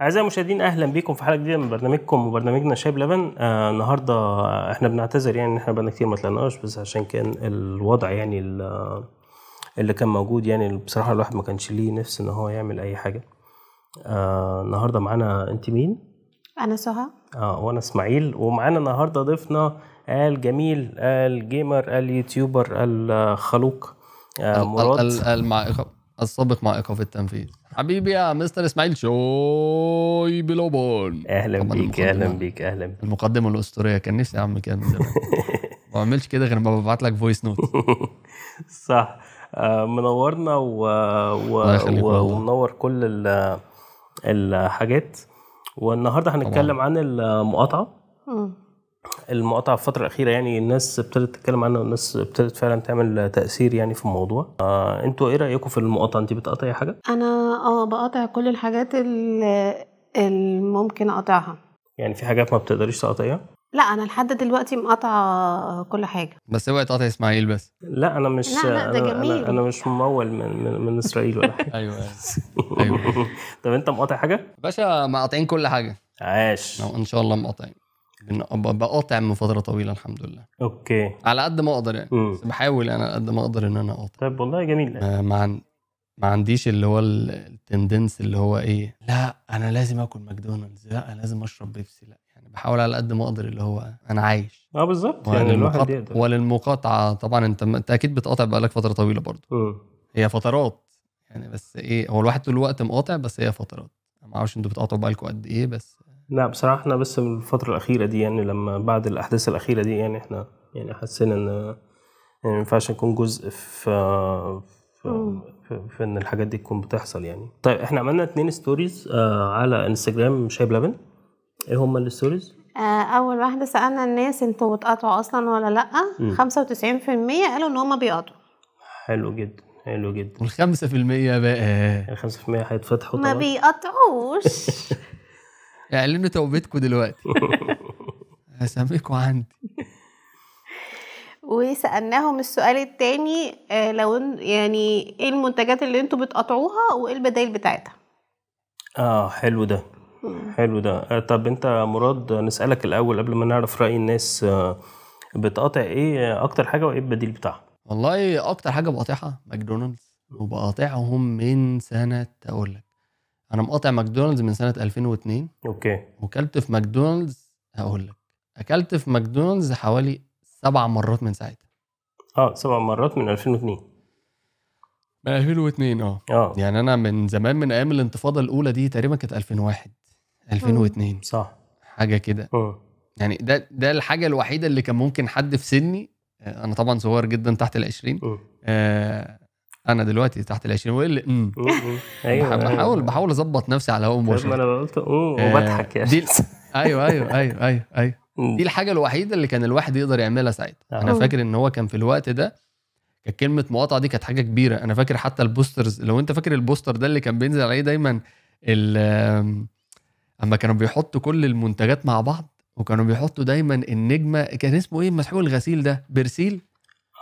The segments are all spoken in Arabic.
أعزائي المشاهدين أهلا بكم في حلقة جديدة من برنامجكم وبرنامجنا شاي بلبن آه النهاردة إحنا بنعتذر يعني إن إحنا بقالنا كتير ما طلعناش بس عشان كان الوضع يعني ال- اللي كان موجود يعني بصراحة الواحد ما كانش ليه نفس إن هو يعمل أي حاجة. آه النهاردة معانا أنت مين؟ أنا سهى. آه وأنا إسماعيل. ومعانا النهارده ضيفنا الجميل الجيمر اليوتيوبر الخلوق آه مراد. السابق مع إيقاف التنفيذ. حبيبي يا مستر إسماعيل شاي بلبن أهلا طبعاً بيك أهلا. بيك أهلا بيك. المقدمة الأسطورية. كان نفسي اعمل كده من ما بعملش كده غير ما ببعت لك voice note صح. آه منورنا و... و... الله يخليك و... ومنور كل ال... الحاجات. والنهاردة هنتكلم عن المقاطعة. مم. المقاطعة في الفترة الأخيرة يعني الناس ابتدت تتكلم عنها والناس ابتدت فعلا تعمل تأثير يعني في الموضوع آه أنتوا إيه رأيكم في المقاطعة انت بتقاطعي حاجة؟ أنا آه بقاطع كل الحاجات اللي ممكن أقاطعها يعني في حاجات ما بتقدريش تقاطعيها؟ لا أنا لحد دلوقتي مقاطعة كل حاجة بس اوعي تقاطع إسماعيل بس لا أنا مش لا، لا، ده أنا, جميل. أنا أنا مش ممول من من, من إسرائيل ولا حاجة أيوه أيوه طب أنت مقاطع حاجة؟ باشا مقاطعين كل حاجة عاش إن شاء الله مقاطعين بقاطع من فترة طويلة الحمد لله. أوكي. على قد ما أقدر يعني. مم. بس بحاول أنا على قد ما أقدر إن أنا أقاطع. طيب والله جميل ما ما, عن... ما عنديش اللي هو ال- ال tendence اللي هو إيه لا أنا لازم آكل ماكدونالدز لا أنا لازم أشرب بيبسي لا. يعني بحاول على قد ما أقدر اللي هو أنا عايش. آه بالظبط. يعني الواحد يقدر. وللمقاطعة طبعا أنت أنت أكيد بتقاطع بقالك فترة طويلة برضه. مم. هي فترات يعني بس إيه هو الواحد طول الوقت مقاطع بس هي فترات. ما أعرفش أنتوا بتقاطعوا بقالكم قد إيه بس لا بصراحة إحنا بس من الفترة الأخيرة دي يعني لما بعد الأحداث الأخيرة دي يعني إحنا يعني حسينا إن يعني ما ينفعش نكون جزء في في. في, في إن الحاجات دي تكون بتحصل يعني. طيب إحنا عملنا اتنين stories آه على إنستجرام شاي بلبن. إيه هما ال stories؟ آه، أول واحدة سألنا الناس أنتوا بتقاطعوا أصلا ولا وتسعين في المية قالوا إن هما بيقاطعوا حلو جدا حلو جدا. في المية بقى ال 5% هيتفتحوا ما طبعا. اعلنوا توبتكم دلوقتي. هسميكوا عندي. وسألناهم السؤال التاني آه، لو إن- يعني إيه المنتجات اللي أنتوا بتقاطعوها وإيه البدائل بتاعتها؟ آه حلو ده. حلو ده. آه، طب أنت مراد نسألك الأول قبل ما نعرف رأي الناس آه بتقاطع إيه أكتر حاجة وإيه البديل بتاعها؟ والله أكتر حاجة بقاطعها ماكدونالدز وبقاطعهم من سنة أقول لك. أنا مقاطع ماكدونالدز من سنة 2002 okay. وكلت في ماكدونالدز هقول لك أكلت في ماكدونالدز حوالي سبع مرات من ساعتها. آه سبع مرات من 2002 من 2002 آه. آه. يعني أنا من زمان من أيام الانتفاضة الأولى دي تقريبا كانت 2001 2002 صح. حاجة كده. يعني ده ده الحاجة الوحيدة اللي كان ممكن حد في سني آه، أنا طبعا صغير جدا تحت ال 20 مم. آه أنا دلوقتي تحت ال 20 وايه اللي امم. أيوه بحاول بحاول أظبط نفسي على ما مباشر أنا قلت أوه آه، وبضحك يا دي- أخي. أيوه أيوه أيوه أيوه أيوه. دي الحاجة الوحيدة اللي كان الواحد يقدر يعملها ساعتها. أنا فاكر إن هو كان في الوقت ده كانت كلمة مقاطعة دي كانت حاجة كبيرة أنا فاكر حتى ال posters لو أنت فاكر ال poster ده اللي كان بينزل عليه دايما أما كانوا بيحطوا كل المنتجات مع بعض وكانوا بيحطوا دايما النجمة كان اسمه إيه مسحوق الغسيل ده برسيل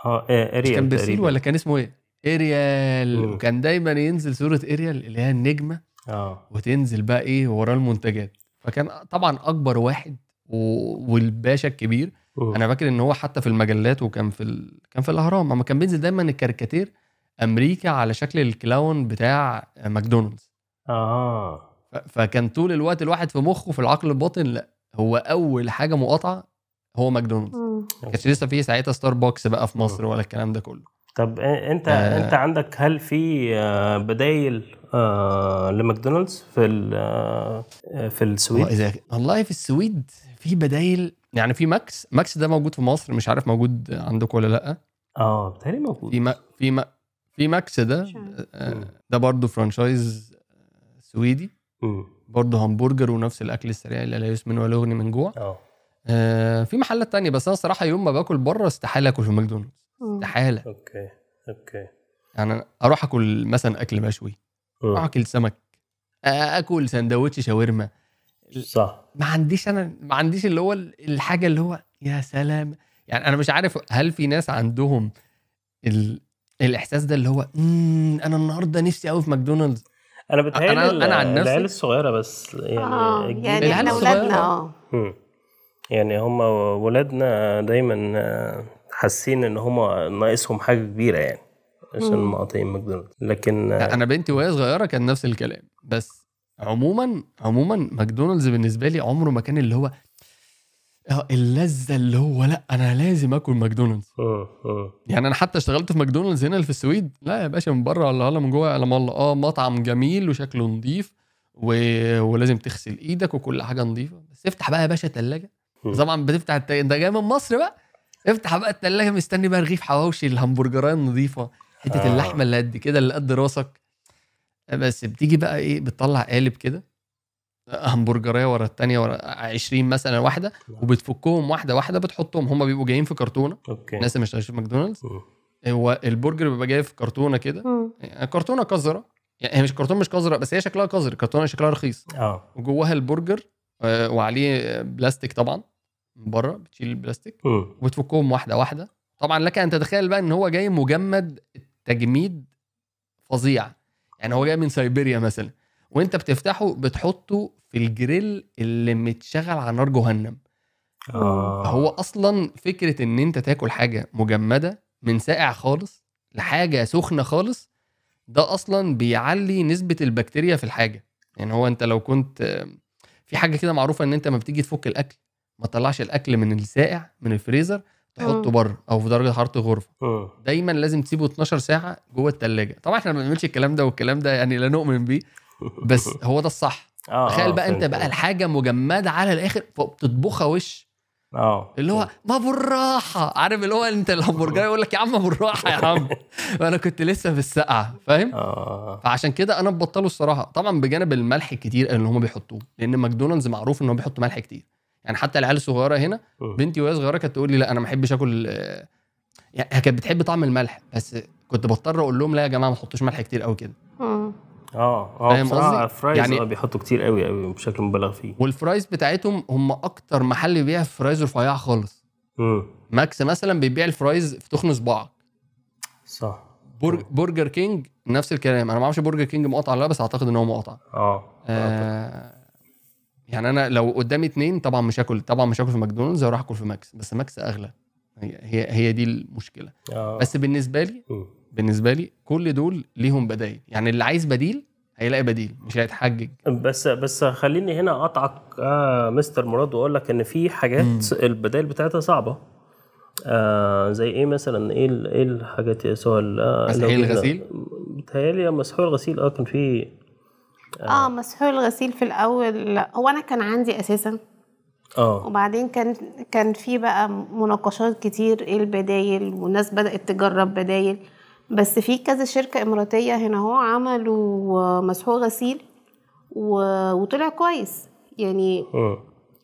آه آه، مش اريال كان برسيل تقريباً. ولا كان اسمه إيه اريال مم. وكان دايما ينزل صورة اريال اللي هي النجمة. آه. وتنزل بقى إيه وراه المنتجات. فكان طبعا أكبر واحد و- والباشا الكبير. مم. أنا فاكر إن هو حتى في المجلات وكان في ال... كان في الأهرام. أما كان بينزل دايما الكاريكاتير أمريكا على شكل ال clown بتاع ماكدونالدز. آه. ف... فكان طول الوقت الواحد في مخه في العقل الباطن. لا هو أول حاجة مقاطعة هو ماكدونالدز. مم. ما كانش لسه في ساعتها ستاربكس بقى في مصر ولا الكلام ده كله. طب انت آه. انت عندك هل في آه، بدايل آه لماكدونالدز في ال- آه، في السويد؟ والله إذا- والله في السويد في بدايل يعني في ماكس ماكس ده موجود في مصر مش عارف موجود عندكم ولا لأ آه بتهيألي موجود في ما في ما في ماكس ده. آه، ده برضه franchise سويدي. برضه همبرجر ونفس الأكل السريع اللي لا يسمن ولا يغني من جوع آه في محلات تانية بس أنا الصراحة يوم ما باكل برة استحالة آكل في ماكدونالدز. استحالة. okay okay. يعني أروح أكل مثلا أكل مشوي. أروح. أكل سمك. آه، أكل سندوتش شاورما. صح. ما عنديش أنا ما عنديش اللي هو الحاجة اللي هو يا سلام. يعني أنا مش عارف هل في ناس عندهم ال... الإحساس ده اللي هو مم أنا النهارده نفسي قوي في ماكدونالدز. أنا بتهيألي أنا- أنا عن نفسي- العيال الصغيرة بس يعني آه الجيل يعني العيال إحنا الصغيرة. ولادنا آه. يعني هم ولادنا دايما آه، حاسين إن هم ناقصهم حاجة كبيرة يعني عشان مقاطعين ماكدونالدز. لكن أنا بنتي وهي صغيرة كان نفس الكلام. بس عموما عموما ماكدونالدز بالنسبة لي عمره ما كان اللي هو آه، اللذة اللي هو لأ أنا لازم آكل ماكدونالدز. يعني أنا حتى اشتغلت في ماكدونالدز هنا اللي في السويد. لا يا باشا من بره ولا ولا من جوه ولا والله آه مطعم جميل وشكله نظيف و... ولازم تغسل إيدك وكل حاجة نظيفه بس افتح بقى يا باشا الثلاجه مم. طبعا بتفتح الت... أنت جاي من مصر بقى؟ افتح بقى الثلاجه مستني بقى رغيف حواوشي الهمبرجراية النظيفة حتة آه. اللحمة اللي قد كده اللي قد راسك. بس بتيجي بقى إيه بتطلع قالب كده همبرجراية ورا الثانية ورا 20 مثلا واحدة وبتفكهم واحدة واحدة بتحطهم. هم بيبقوا جايين في كرتونة okay. الناس اللي مش في ماكدونالدز. هو البرجر بيبقى جاي في كرتونة كده. يعني كرتونة قذرة. يعني هي مش كرتون مش قذرة بس هي شكلها قذر. كرتونة شكلها رخيص. آه. وجواها البرجر آه، وعليه بلاستيك طبعا. من بره بتشيل البلاستيك. وبتفكهم واحدة واحدة. طبعا لك أن تتخيل بقى إن هو جاي مجمد تجميد فظيع. يعني هو جاي من سيبيريا مثلا وأنت بتفتحه بتحطه في الجريل اللي متشغل على نار جهنم. آه. فهو أصلا فكرة إن أنت تاكل حاجة مجمدة من ساقع خالص لحاجة سخنة خالص ده أصلا بيعلي نسبة البكتيريا في الحاجة. يعني هو أنت لو كنت آه، في حاجة كده معروفة إن أنت لما بتيجي تفك الأكل ما تطلعش الأكل من الساقع من الفريزر تحطه. بره أو في درجة حرارة الغرفة. دايما لازم تسيبه 12 ساعة جوه الثلاجه طبعا إحنا ما بنعملش الكلام ده والكلام ده يعني لا نؤمن بيه بس هو ده الصح. آه تخيل آه، بقى أنت. بقى الحاجة مجمدة على الآخر فبتطبخها وش. آه اللي هو ما بالراحة. عارف اللي هو أنت الهمبرجر يقول لك يا عم بالراحة يا عم. وأنا كنت لسه في السقعة فاهم؟ آه. فعشان كده أنا ببطله الصراحة. طبعا بجانب الملح الكتير اللي هم بيحطوه لأن ماكدونالدز معروف إن هو بيحط ملح كتير. يعني حتى العيال الصغيرة هنا. بنتي وهي صغيرة كانت تقول لي لا أنا ما بحبش آكل يعني هي كانت بتحب طعم الملح بس كنت بضطر أقول لهم لا يا جماعة ما تحطوش ملح كتير قوي كده. آه آه فاهم قصدي؟ fries يعني- بيحطوا كتير قوي قوي بشكل مبالغ فيه. وال fries بتاعتهم هم أكتر محل بيبيع fries رفيعة خالص. مم. ماكس مثلا بيبيع ال fries في تخن صباعك. صح. برج برجر كينج نفس الكلام. أنا ما أعرفش برجر كينج مقاطع ولا لأ بس أعتقد إن هو مقاطع آه آه يعني أنا لو قدامي اتنين طبعا مش هاكل طبعا مش هاكل في ماكدونالدز هروح أكل في ماكس بس ماكس أغلى هي هي, هي دي المشكلة آه. بس بالنسبة لي. بالنسبة لي كل دول ليهم بدايل يعني اللي عايز بديل هيلاقي بديل مش هيتحجج بس بس خليني هنا أقطعك آه مستر مراد وأقول لك إن في حاجات مم. البدائل بتاعتها صعبة آه زي إيه مثلا إيه إيه الحاجات يا سؤال آه مسحيق جبنا- الغسيل؟ بتهيألي مسحوق الغسيل آه كان في آه. مسحوق الغسيل في الأول. لا هو أنا كان عندي أساسا. آه. وبعدين كان كان في بقى مناقشات كتير إيه البدايل؟ والناس بدأت تجرب بدايل. بس في كذا شركة إماراتية هنا هو عملوا مسحوق غسيل و- وطلع كويس. يعني مم.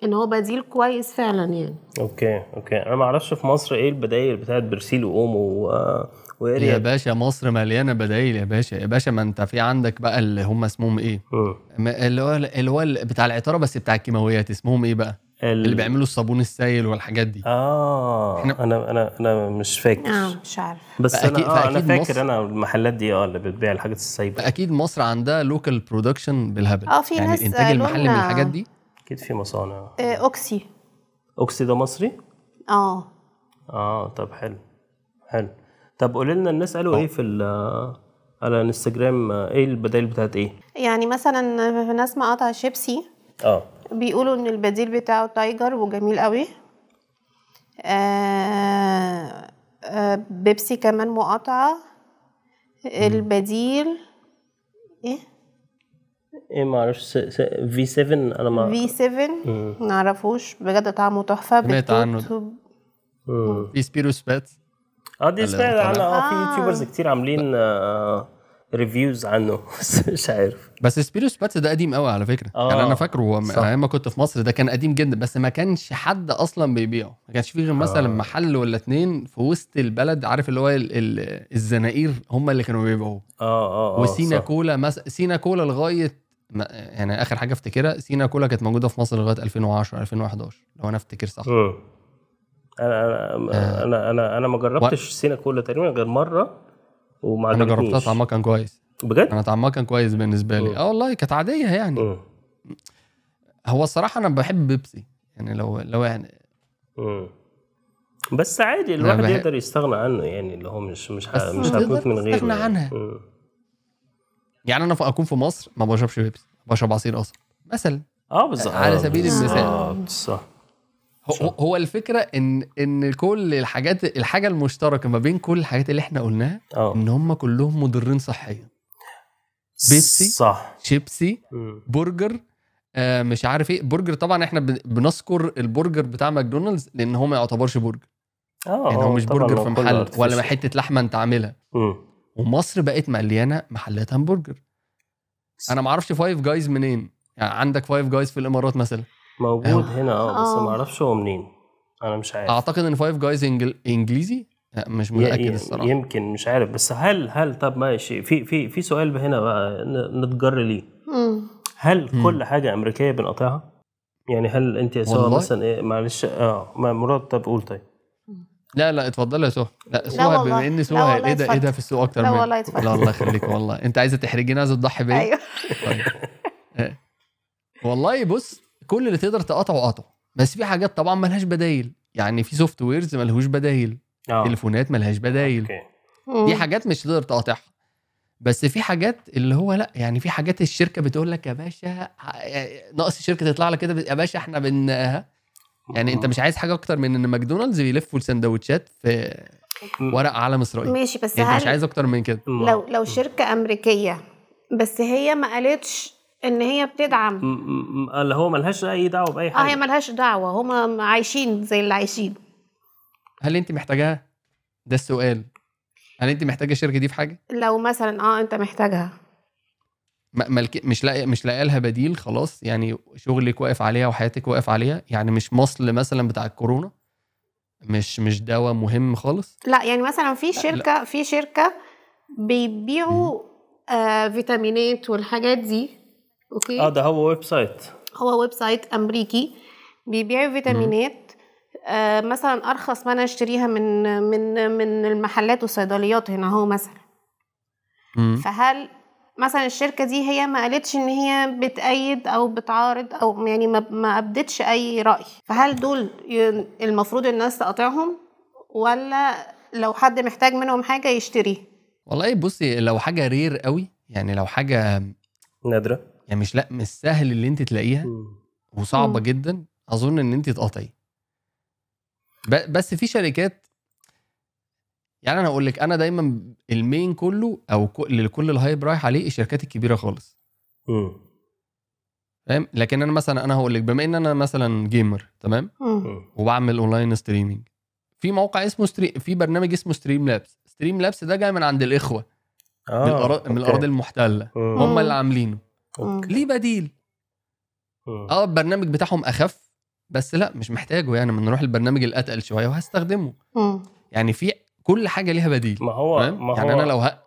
إن هو بديل كويس فعلا يعني. okay okay. أنا ما أعرفش في مصر إيه البدائل بتاعت برسيل واومو و... يا واريال باشا مصر مليانة بدايل يا باشا. يا باشا ما انت في عندك بقى اللي هم اسمهم إيه. ما- اللي هو اللي هو بتاع العطارة بس بتاع الكيماويات اسمهم إيه بقى؟ ال... اللي بيعملوا الصابون السائل والحاجات دي. آه إحنا- أنا أنا أنا مش فاكر. آه مش عارف. بس فأكيد- أنا آه أنا فأكيد فاكر مصر- أنا المحلات دي آه اللي بتبيع الحاجات السايبة. أكيد مصر عندها local production بالهبل. آه في يعني ناس الانتاج المحلي من الحاجات دي؟ أكيد في مصانع. آه أوكسي. أوكسي ده مصري؟ آه. آه طب حلو. حلو. طب قولي لنا الناس قالوا إيه في ال- على انستجرام آه، إيه البدائل بتاعت إيه؟ يعني مثلا في ناس مقاطع شيبسي آه. بيقولوا إن البديل بتاعه تايجر وجميل قوي. آه آه بيبسي كمان مقاطعة. البديل إيه؟ إيه ما أعرفش V7 أنا ما V7 مم. معرفوش. بجد طعمه تحفة. سمعت عنه. في سبيرو سباتس آه دي سمعت. عنها آه في آه. YouTubers كتير عاملين آه reviews عنه بس مش عارف بس سبيرو سباتس ده قديم قوي على فكرة آه، يعني أنا فاكره. أيام ما كنت في مصر ده كان قديم جدا بس ما كانش حد أصلا بيبيعه ما كانش فيه غير مثلا آه. محل ولا اتنين في وسط البلد عارف اللي هو ال- ال- الزناقير هم اللي كانوا بيبيعوه آه آه آه وسينا صح. كولا مس... سينا كولا لغاية ما... يعني آخر حاجة أفتكرها سينا كولا كانت موجودة في مصر لغاية 2010 2011 لو أنا أفتكر صح. أنا أنا آه. أنا أنا أنا ما جربتش سينا كولا تقريبا غير مرة وما أنا جربتها طعمها كان كويس بجد؟ أنا طعمها كان كويس بالنسبة. لي آه والله كانت عادية يعني مم. هو الصراحة أنا بحب بيبسي يعني لو لو يعني مم. بس عادي الواحد بحب- يقدر يستغنى عنه يعني اللي هو مش مش بس مش هتموت من غيره تستغنى يعني. عنها. مم. يعني أنا ف- أكون في مصر ما بشربش بيبسي بشرب عصير قصب مثلا آه بالظبط على سبيل المثال. بالظبط، صح هو, هو الفكرة ان إن كل الحاجات الحاجة المشتركة ما بين كل الحاجات اللي إحنا قلناها آه إن هم كلهم مضرين صحيا بيبسي. صح شيبسي مم. برجر آه مش عارف إيه برجر طبعا إحنا بن- بنذكر البرجر بتاع ماكدونالدز لأن هو ما يعتبرش برجر آه يعني هو آه، مش برجر في محل ولا. حتة لحمة أنت عاملها. ومصر بقت مليانة محلات همبرجر أنا ما أعرفش Five Guys منين يعني عندك Five Guys في الإمارات مثلا موجود هنا آه بس آه. ما أعرفش هو منين أنا مش عارف أعتقد إن فايف جايز إنجل... إنجليزي لا، مش متأكد الصراحة يمكن مش عارف بس هل هل طب ماشي في في في سؤال هنا بقى ن- نتجر ليه. هل مم. كل حاجة أمريكية بنقطعها؟ يعني هل أنت يا سهى. مثلا إيه معلش آه ما مراد طب قول طيب لا لا اتفضل يا سهى لا سهى والله. بما إن والله إيه ده إيه ده. في السوق أكتر لا مني. والله اتفضل. لا الله يخليك والله أنت عايزه تحرجيني عايزه تضحي بيا أيوه طيب. آه. والله بص كل اللي تقدر تقاطعه قاطعه. بس في حاجات طبعا ملهاش بدايل. يعني في softwares ملهوش بدايل. آه. تليفونات ملهاش بدايل. أوكي. مم. دي حاجات مش تقدر تقاطعها. بس في حاجات اللي هو لأ يعني في حاجات الشركة بتقول لك يا باشا ع- ناقص الشركة تطلع لك كده يا باشا إحنا بن ها؟ يعني أنت مش عايز حاجة أكتر من إن ماكدونالدز بيلفوا السندوتشات في ورق علم اسرائيل ماشي بس أنت مش هل عايز أكتر من كده. لو لو شركة أمريكية بس هي ما قالتش إن هي بتدعم. اللي هو ملهاش أي دعوة بأي آه هي حاجة. ملهاش دعوة. هم عايشين زي اللي عايشين. هل أنت محتاجاها؟ ده السؤال. هل أنت محتاجة الشركة دي في حاجة؟ لو مثلا آه أنت محتاجها. ملك... مش لاقي مش لاقي لها بديل خلاص. يعني شغلك واقف عليها وحياتك واقف عليها. يعني مش مصل مثلا بتاع الكورونا؟ مش مش دواء مهم خالص؟ لا يعني مثلا في شركه في شركة بيبيعوا آه فيتامينات والحاجات دي. okay؟ آه ده هو website. هو website أمريكي بيبيع فيتامينات. آه مثلا أرخص ما أنا أشتريها من من من المحلات والصيدليات هنا هو مثلا. مم. فهل مثلا الشركة دي هي ما قالتش إن هي بتأيد أو بتعارض أو يعني ما ما أبدتش أي رأي؟ فهل دول المفروض الناس تقاطعهم؟ ولا لو حد محتاج منهم حاجة يشتريه؟ والله بصي لو حاجة رير قوي يعني لو حاجة نادرة. يعني مش لا مش سهل اللي انت تلاقيها. وصعبة مم. جدا أظن إن انت تقاطعي ب- بس في شركات يعني أنا أقول لك أنا دايما ال main كله أو ك- اللي كل ال hype رايح عليه الشركات الكبيرة خالص مم. فاهم لكن أنا مثلا أنا هقول لك بما إن أنا مثلا gamer تمام مم. وبعمل online streaming في موقع اسمه stre... في برنامج اسمه Streamlabs Streamlabs ده جاي من عند الإخوة آه من الأرا... من. الأراضي المحتلة مم. هم اللي عاملينه okay. ليه بديل مم. آه البرنامج بتاعهم أخف بس لا مش محتاجه يعني من نروح البرنامج الأتقل شوية وهستخدمه مم. يعني في كل حاجة ليها بديل ما هو؟ ما هو يعني أنا لو ه...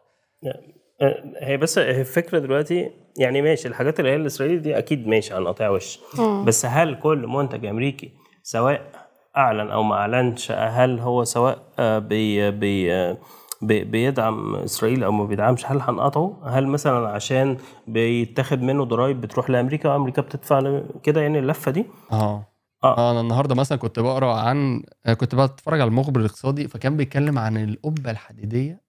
آه، هي بس هي الفكرة دلوقتي يعني ماشي الحاجات اللي هي الاسرائيلي دي أكيد ماشي هنقاطعها وش مم. بس هل كل منتج أمريكي سواء أعلن أو ما أعلنش هل هو سواء آه، بي آه، بي بيدعم إسرائيل أو ما بيدعمش هل هنقطعه؟ هل مثلا عشان بيتاخد منه ضرائب بتروح لأمريكا وأمريكا بتدفع كده يعني اللفة دي؟ آه آه. آه أنا النهارده مثلا كنت بقرأ عن كنت بتفرج على المخبر الاقتصادي فكان بيتكلم عن القبة الحديدية.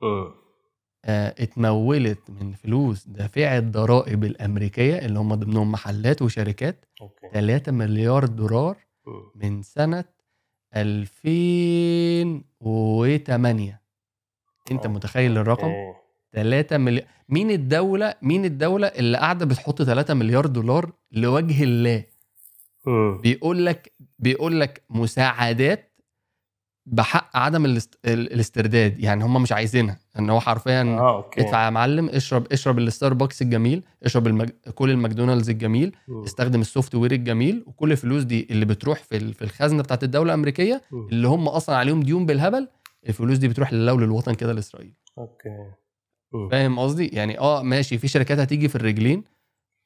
آه، اتمولت من فلوس دافعي الضرائب الأمريكية اللي هم ضمنهم محلات وشركات أوكي 3 مليار دولار. من سنة 2008 انت أوه. متخيل الرقم إيه. 3 مليار مين الدولة مين الدولة اللي قاعدة بتحط 3 مليار دولار لوجه الله مم. بيقول لك بيقول لك مساعدات بحق عدم الاست... ال- الاسترداد يعني هم مش عايزينها ان هو حرفيا آه okay ادفع يا معلم اشرب اشرب الستاربكس الجميل اشرب المج... كل الماكدونالدز الجميل مم. استخدم ال software الجميل وكل الفلوس دي اللي بتروح في في الخزنة بتاعت الدولة الأمريكية مم. اللي هم أصلا عليهم ديون بالهبل الفلوس دي بتروح لله وللوطن كده لإسرائيل أوكي. فاهم قصدي يعني آه ماشي في شركات هتيجي في الرجلين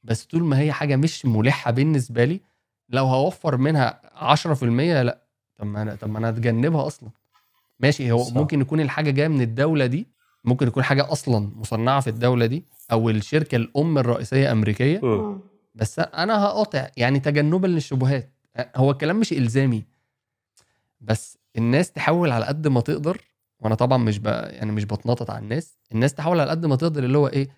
بس طول ما هي حاجة مش ملحة بالنسبة لي لو هوفر منها 10% لا طب ما أنا طب ما أنا أتجنبها أصلا ماشي هو صح. ممكن يكون الحاجة جاية من الدولة دي ممكن يكون حاجة أصلا مصنعة في الدولة دي أو الشركة الأم الرئيسية أمريكية. مم. بس أنا هقاطع يعني تجنبا للشبهات هو الكلام مش إلزامي بس الناس تحاول على قد ما تقدر وأنا طبعا مش ب... يعني مش بتنطط على الناس الناس تحاول على قد ما تقدر اللي هو إيه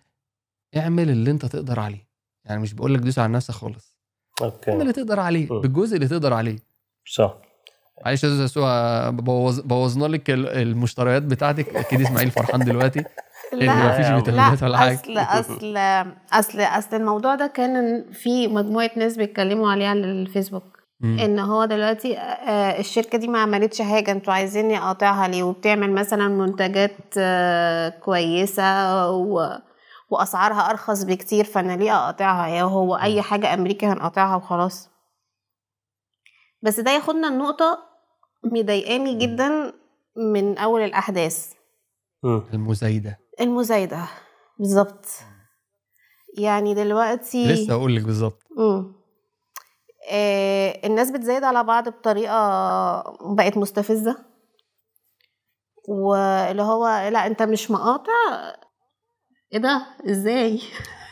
اعمل اللي أنت تقدر عليه. يعني مش بقول لك دوس على نفسك خالص. اعمل أوكي اللي تقدر عليه م. بالجزء اللي تقدر عليه. صح. معلش يا أستاذ بوظ... بوظنا لك ال- المشتريات بتاعتك. أكيد إسماعيل فرحان دلوقتي. لا. لا، فيتامينات ولا حاجة. أصل أصل أصل أصل الموضوع ده كان في مجموعة ناس بيتكلموا عليه على الفيسبوك. مم. إن هو دلوقتي آه، الشركة دي ما عملتش حاجة. أنتوا عايزيني اقاطعها ليه؟ وبتعمل مثلا منتجات آه، كويسة و... وأسعارها أرخص بكتير فأنا ليه أقاطعها؟ يا هو أي حاجة أمريكا هنقاطعها وخلاص. بس ده ياخدنا النقطة مضايقاني جدا من أول الأحداث. مم. المزايدة. المزايدة بالظبط. يعني دلوقتي لسه أقول لك بالظبط. آه الناس بتزايد على بعض بطريقة بقت مستفزة. واللي هو لا انت مش مقاطع. إيه ده؟ إزاي؟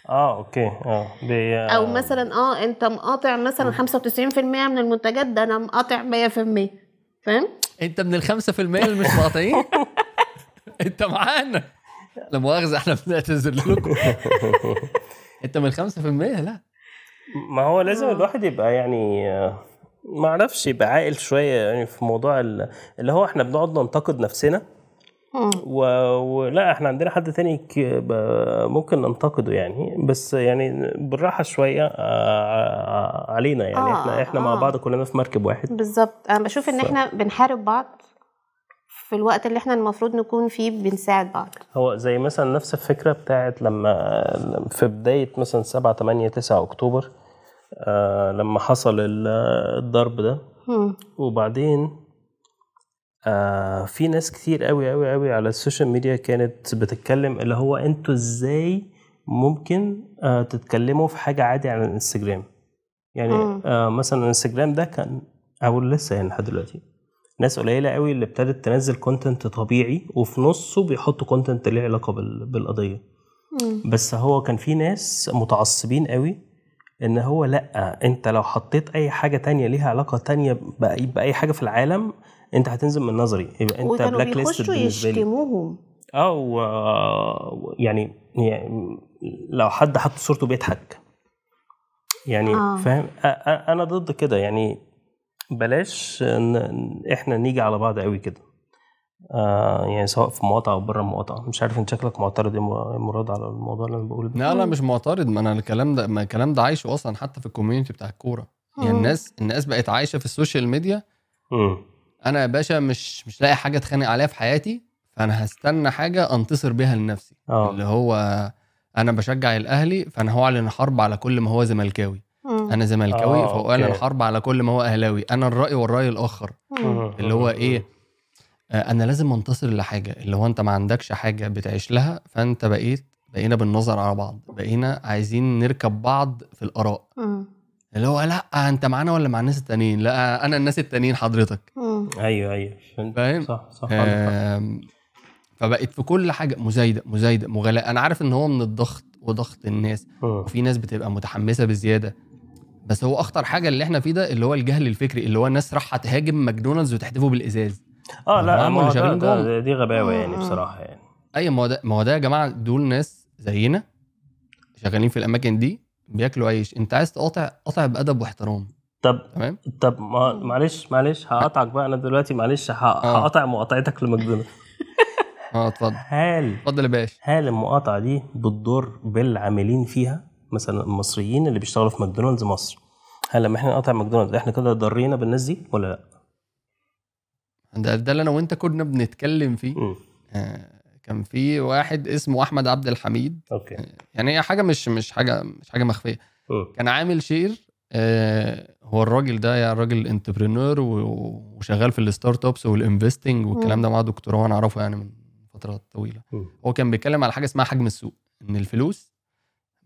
آه أوكي. آه بي... أو مثلا آه انت مقاطع مثلا 95% من المنتجات ده أنا مقاطع 100% فاهم؟ انت من الخمسة في المية اللي مش مقاطعين؟ انت معانا. لا مؤاخذة إحنا بنعتذر لكم. انت من الخمسة في المية؟ لا. ما هو لازم آه. الواحد يبقى يعني آه، ما أعرفش يبقى عاقل شوية يعني في موضوع ال- اللي هو إحنا بنقعد ننتقد نفسنا. و... ولا إحنا عندنا حد تاني ك... ب- ممكن ننتقده يعني بس يعني بالراحة شوية آه، علينا يعني آه، إحنا إحنا مع آه. بعض كلنا في مركب واحد بالظبط أنا بشوف إن ف- إحنا بنحارب بعض في الوقت اللي إحنا المفروض نكون فيه بنساعد بعض هو زي مثلا نفس الفكرة بتاعت لما في بداية مثلا 7 8 9 أكتوبر آه لما حصل ال- الضرب ده. وبعدين آه في ناس كتير قوي قوي قوي على السوشيال ميديا كانت بتتكلم اللي هو أنتوا إزاي ممكن آه تتكلموا في حاجة عادي على الانستجرام يعني مم. آه مثلا الانستجرام ده كان أو لسه يعني لحد دلوقتي ناس قليلة قوي اللي ابتدت تنزل content طبيعي وفي نصه بيحطوا content ليه علاقة بال- بالقضية مم. بس هو كان في ناس متعصبين قوي إن هو لأ أنت لو حطيت أي حاجة تانية ليها علاقة تانية بأي, بأي حاجة في العالم أنت هتنزل من نظري. يبقى أنت blacklist بالنسبة لي. آه يعني يعني لو حد حط صورته بيضحك. يعني آه. فاهم؟ أنا ضد كده. يعني بلاش ن- إحنا نيجي على بعض قوي كده. آه يعني سواء في مقاطعه أو بره المقاطعه مش عارف أنت شكلك معترض يا م- مراد على الموضوع اللي أنا بقوله ده. لا لا مش معترض. ما أنا الكلام ده ما الكلام ده عايشه أصلا حتى في ال community بتاع الكورة. يعني. الناس الناس بقت عايشة في ال social media. مم. أنا يا باشا مش مش لاقي حاجة أتخانق عليها في حياتي فأنا هستنى حاجة أنتصر بيها لنفسي. آه. اللي هو أنا بشجع الأهلي فأنا هو اعلن حرب على كل ما هو زملكاوي. أنا زملكاوي آه، فهو اعلن أوكي. حرب على كل ما هو أهلاوي. أنا الرأي والرأي الآخر. مم. اللي هو إيه؟ أنا لازم انتصر لحاجة اللي هو أنت ما عندكش حاجة بتعيش لها فأنت بقيت بقينا بالنظر على بعض بقينا عايزين نركب بعض في الآراء. مم. اللي هو لأ أنت معانا ولا مع الناس التانيين؟ لأ أنا الناس التانيين حضرتك. مم. أيوه أيوه. فاهم؟ صح صح فبقت في كل حاجة مزايدة مزايدة مغالاة. أنا عارف إن هو من الضغط وضغط الناس. مم. وفي ناس بتبقى متحمسة بزيادة. بس هو أخطر حاجة اللي إحنا فيه ده اللي هو الجهل الفكري اللي هو الناس رايحه تهاجم ماكدونالدز وتحدفه بالإزاز. آه لا هم اللي شغالين جوه. دي غباوة يعني مم. بصراحة يعني. أي ما هو ده ما ده يا جماعة دول ناس زينا شغالين في الأماكن دي بياكلوا عيش. أنت عايز تقاطع قاطع بأدب واحترام. طب تمام؟ طب ما معلش معلش هقطعك بقى أنا دلوقتي معلش آه. هقطع مقاطعتك لماكدونالدز. آه اتفضل. هل اتفضل يا باشا. هل المقاطعة دي بتضر بالعاملين فيها؟ مثلا المصريين اللي بيشتغلوا في ماكدونالدز مصر. هل لما إحنا نقطع ماكدونالدز إحنا كده ضرينا بالناس دي ولا لأ؟ ده, ده اللي أنا وأنت كنا بنتكلم فيه. آه كان في واحد اسمه أحمد عبد الحميد okay يعني هي حاجة مش مش حاجة مش حاجة مخفية مم. كان عامل share آه هو الراجل ده يعني راجل entrepreneur وشغال في ال startups وال investing والكلام ده معاه دكتوراه وأنا أعرفه يعني من فترات طويلة مم. هو كان بيتكلم على حاجة اسمها حجم السوق إن الفلوس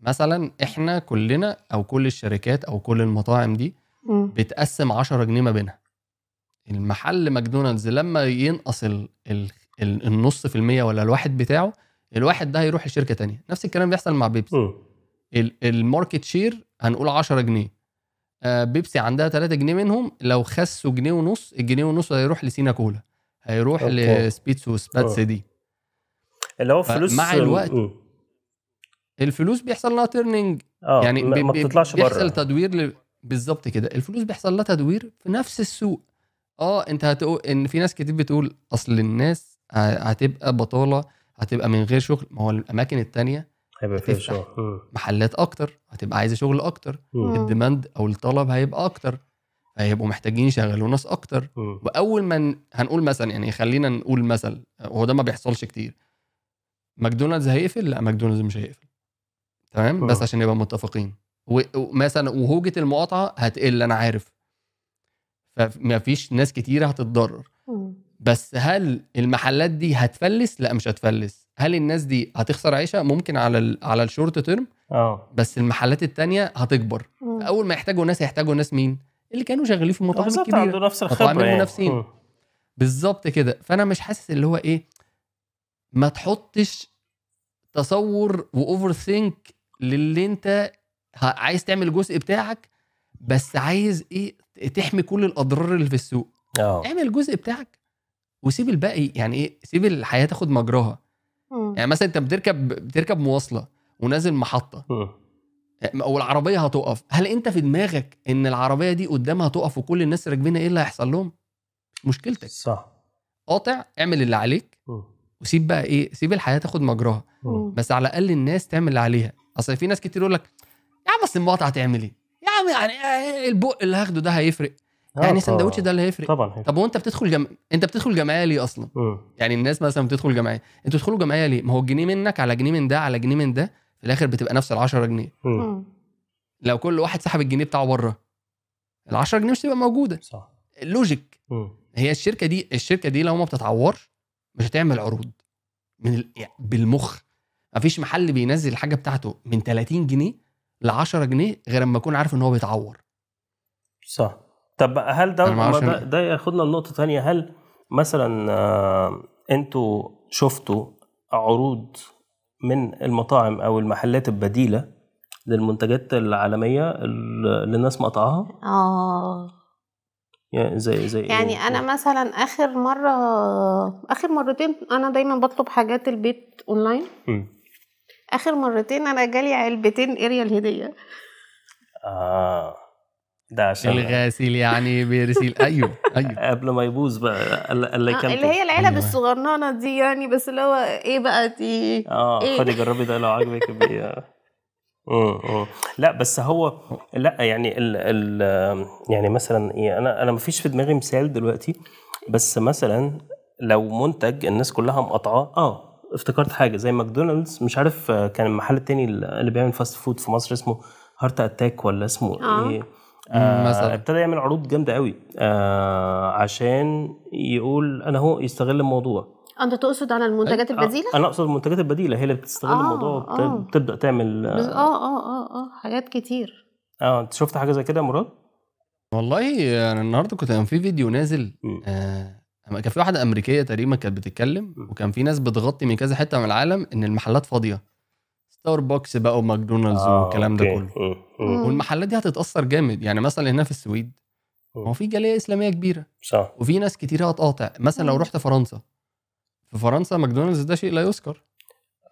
مثلا إحنا كلنا أو كل الشركات أو كل المطاعم دي. بتقسم 10 جنيه ما بينها المحل ماكدونالدز لما ينقص ال- ال- ال- النص في المية ولا الواحد بتاعه الواحد ده هيروح لشركة تانية. نفس الكلام بيحصل مع بيبسي. ال market share هنقول 10 جنيه. آه، بيبسي عندها 3 جنيه منهم لو خسوا جنيه ونص الجنيه ونص هيروح لسينا كولا. هيروح okay. لسبيرو سباتس آه. دي. اللي هو فلوس مع الوقت مم. الفلوس بيحصل لها turning آه يعني ما, بتطلعش بيحصل بره تدوير ل... بالظبط كده. الفلوس بيحصل لها تدوير في نفس السوق. آه أنت هتقول إن في ناس كتير بتقول أصل الناس هتبقى بطالة هتبقى من غير شغل ما هو الأماكن التانية هيبقى فيها. شغل. محلات أكتر هتبقى عايزة شغل أكتر. ال demand أو الطلب هيبقى أكتر هيبقوا محتاجين يشغلوا ناس أكتر مم. وأول ما هنقول مثلا يعني خلينا نقول مثل وهو ده ما بيحصلش كتير ماكدونالدز هيقفل لا ماكدونالدز مش هيقفل تمام بس. عشان نبقى متفقين ومثلا وهوجة المقاطعة هتقل أنا عارف فما فيش ناس كتيرة هتتضرر. بس هل المحلات دي هتفلس؟ لا مش هتفلس. هل الناس دي هتخسر عيشها ممكن على ال على الشورت تيرم آه. بس المحلات التانية هتكبر. اول ما يحتاجوا ناس هيحتاجوا ناس مين؟ اللي كانوا شغالين في المطاعم بالظبط الكبيرة. عنده نفس مطاعم الخبرة يعني. المنافسين. مم. بالظبط كده. فأنا مش حاسس اللي هو إيه ما تحطش تصور واوفر ثينك للي أنت عايز تعمل الجزء بتاعك بس عايز إيه تحمي كل الأضرار اللي في السوق. آه. اعمل الجزء بتاعك وسيب الباقي يعني إيه سيب الحياة تاخد مجراها. مم. يعني مثلا انت بتركب بتركب مواصلة ونازل محطة. مم. والعربية هتقف. هل انت في دماغك ان العربية دي قدامها هتقف وكل الناس راكبينها إيه اللي هيحصل لهم؟ مشكلتك. صح. قاطع اعمل اللي عليك مم. وسيب بقى إيه سيب الحياة تاخد مجراها. مم. بس على الأقل الناس تعمل اللي عليها. اصل في ناس كتير يقول لك يا عم بس المقاطعة هتعمل إيه؟ يا عم يعني إيه البق اللي هاخده ده هيفرق. آه، يعني طبعاً. السندوتش ده اللي هيفرق. طبعا طب وأنت بتدخل جم... أنت بتدخل جمعية ليه أصلا؟ مم. يعني الناس مثلا بتدخل جمعية. أنتوا بتدخلوا جمعية ليه؟ ما هو الجنيه منك على جنيه من ده على جنيه من ده في الآخر بتبقى نفس ال 10 جنيه. مم. لو كل واحد سحب الجنيه بتاعه بره ال 10 جنيه مش تبقى موجودة. صح. اللوجيك. مم. هي الشركة دي الشركة دي لو ما بتتعورش مش هتعمل عروض. من ال... يعني بالمخ. مفيش محل بينزل الحاجة بتاعته من 30 جنيه ل 10 جنيه غير أما يكون عارف إن هو بيتعور. صح. طب هل ده ده, ده ياخدنا لنقطة تانية. هل مثلا آه، أنتوا شفتوا عروض من المطاعم أو المحلات البديلة للمنتجات العالمية اللي الناس مقطعها؟ آه. يعني زي زي يعني إيه؟ أنا مثلا آخر مرة آخر مرتين أنا دايما بطلب حاجات البيت أونلاين. مم. آخر مرتين أنا جالي علبتين اريال هدية. آه. ده عشان الغاسل يعني بيرسل أيوه أيوه. قبل ما يبوظ بقى الله آه يكمل اللي هي العلب أيوة. الصغننة دي يعني بس اللي هو إيه بقى دي؟ آه إيه؟ خدي جربي ده لو عجبك مم. لا بس هو لا يعني ال ال يعني مثلا إيه أنا أنا ما فيش في دماغي مثال دلوقتي بس مثلا لو منتج الناس كلها مقاطعاه آه افتكرت حاجة زي ماكدونالدز مش عارف آه، كان المحل التاني اللي بيعمل fast food في مصر اسمه هارت اتاك ولا اسمه آه. إيه مثلاً. ابتدى يعمل عروض جامدة قوي آه عشان يقول أنا هو يستغل الموضوع أنت تقصد على المنتجات آه، البديلة أنا أقصد المنتجات البديلة هي اللي بتستغل آه، الموضوع آه. وبتبدا تعمل بس آه آه آه آه حاجات كتير آه أنت شفت حاجة زي كده يا مراد؟ والله أنا النهارده كنت كان في فيديو نازل. آه كان في واحدة أمريكية تقريبا كانت بتتكلم. وكان في ناس بتغطي من كذا حتة من العالم إن المحلات فاضية ستاربكس بقى وماكدونالدز آه، والكلام ده. كله. والمحلات دي هتتأثر جامد يعني مثلا هنا في السويد. هو في جالية إسلامية كبيرة صح وفي ناس كتير هتقاطع مثلا لو. رحت فرنسا في فرنسا ماكدونالدز ده شيء لا يذكر